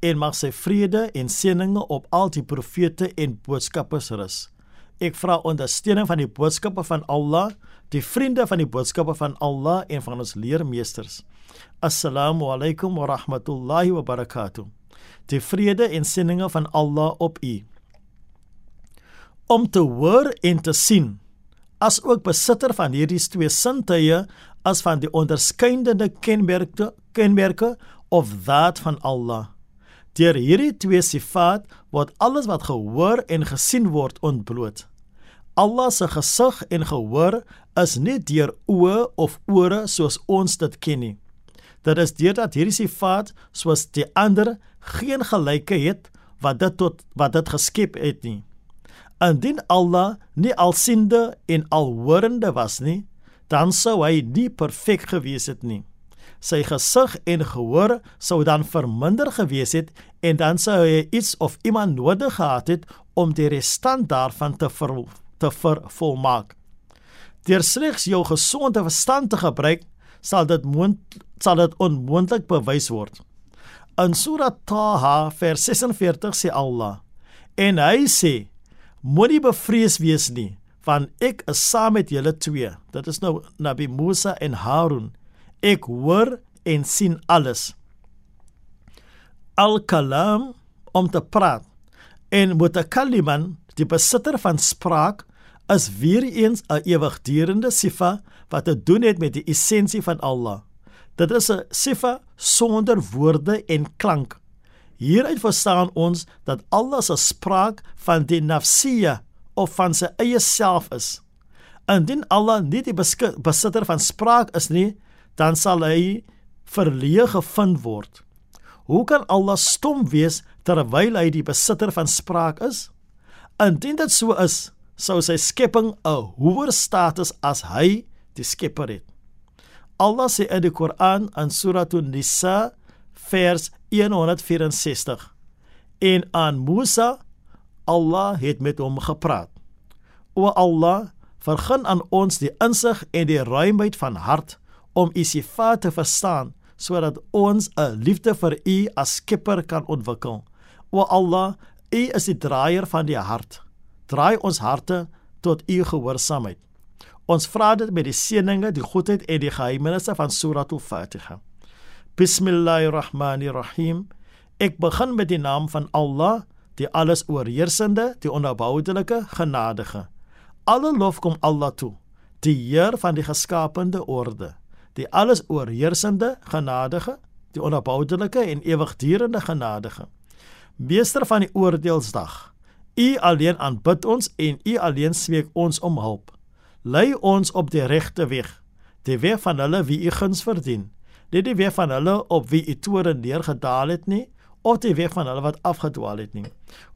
en mag sy vrede en seëninge op al die profete en boodskappers rus. Ek vra ondersteuning van die boodskappe van Allah, die vriende van die boodskappe van Allah en van ons leermeesters. Assalamu alaykum wa rahmatullahi wa barakatuh. Die vrede en seëninge van Allah op u om te hoor en te sien as ook besitter van hierdie twee sintuie as van die onderskeidende kenmerke kenmerke of daad van Allah. Deur hierdie twee sifaat word alles wat gehoor en gesien word ontbloot. Allah se gesig en gehoor is nie deur oë of ore soos ons dit ken nie. Dit is deurdat hierdie sifaat soos die ander geen gelyke het wat dit tot wat dit geskep het nie. Indien Allah nie alsiende en alhorende was nie, dan sou hy nie perfek gewees het nie. Sy gesig en gehoor sou dan verminder gewees het en dan sou hy iets of iemand nodig gehad het om die restant daarvan te ver, te vervolmaak. Deur slegs jou gesonde verstand te gebruik, sal dit moont sal dit onmoontlik bewys word. In Surah Taha vers 46 sê Allah: En hy sê Moenie bevrees wees nie, want ek is saam met julle twee. Dit is nou Nabi Musa en Harun. Ek hoor en sien alles. Al-kalam om te praat en mutakalliman die besitter van spraak is weer eens 'n ewigdurende sifa wat te doen het met die essensie van Allah. Dit is 'n sifa sonder woorde en klank. Hieruit verstaan ons dat Allah se spraak van die nafsiya of van sy eie self is. Indien Allah nie die besitter van spraak is nie, dan sal hy verleë gevind word. Hoe kan Allah stom wees terwyl hy die besitter van spraak is? Indien dit so is, sou sy skepping 'n hoër status as hy, die Skepper het. Allah sê in die Koran in Surah An-Nisa vers 164 en aan Musa Allah het met hom gepraat. O Allah, vergun aan ons die insig en die ruimheid van hart om u sifat te verstaan sodat ons 'n liefde vir u as Skepper kan ontwikkel. O Allah, u is die draaier van die hart. Draai ons harte tot u gehoorsaamheid. Ons vra dit met die seëninge, die goedheid en die geheimenisse van Surah Al-Fatiha. Bismillahirrahmanirrahim. Ek begin met die naam van Allah, die alles oorheersende, die onverboudelike, genadige. Alle lof kom Allah toe, die Heer van die geskaapte orde, die alles oorheersende, genadige, die onverboudelike en ewigdurende genadige. Meester van die oordeelsdag. U alleen aanbid ons en u alleen smeek ons om hulp. Lei ons op die regte weg, die weg van hulle wie u guns verdien nie die weer van hulle op wie u toren neergedaal het nie of die weer van hulle wat afgedwaal het nie.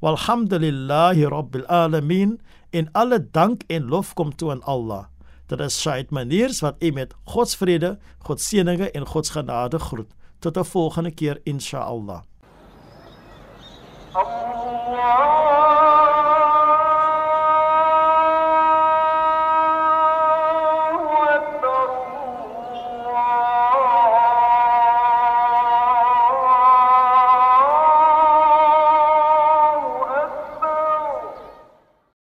Walhamdulillahi rabbil alamin in alle dank en lof kom toe aan Allah. Dit is Shaid Maniers wat u met God se vrede, God se seëninge en God se genade groet. Tot 'n volgende keer insha Allah. Allah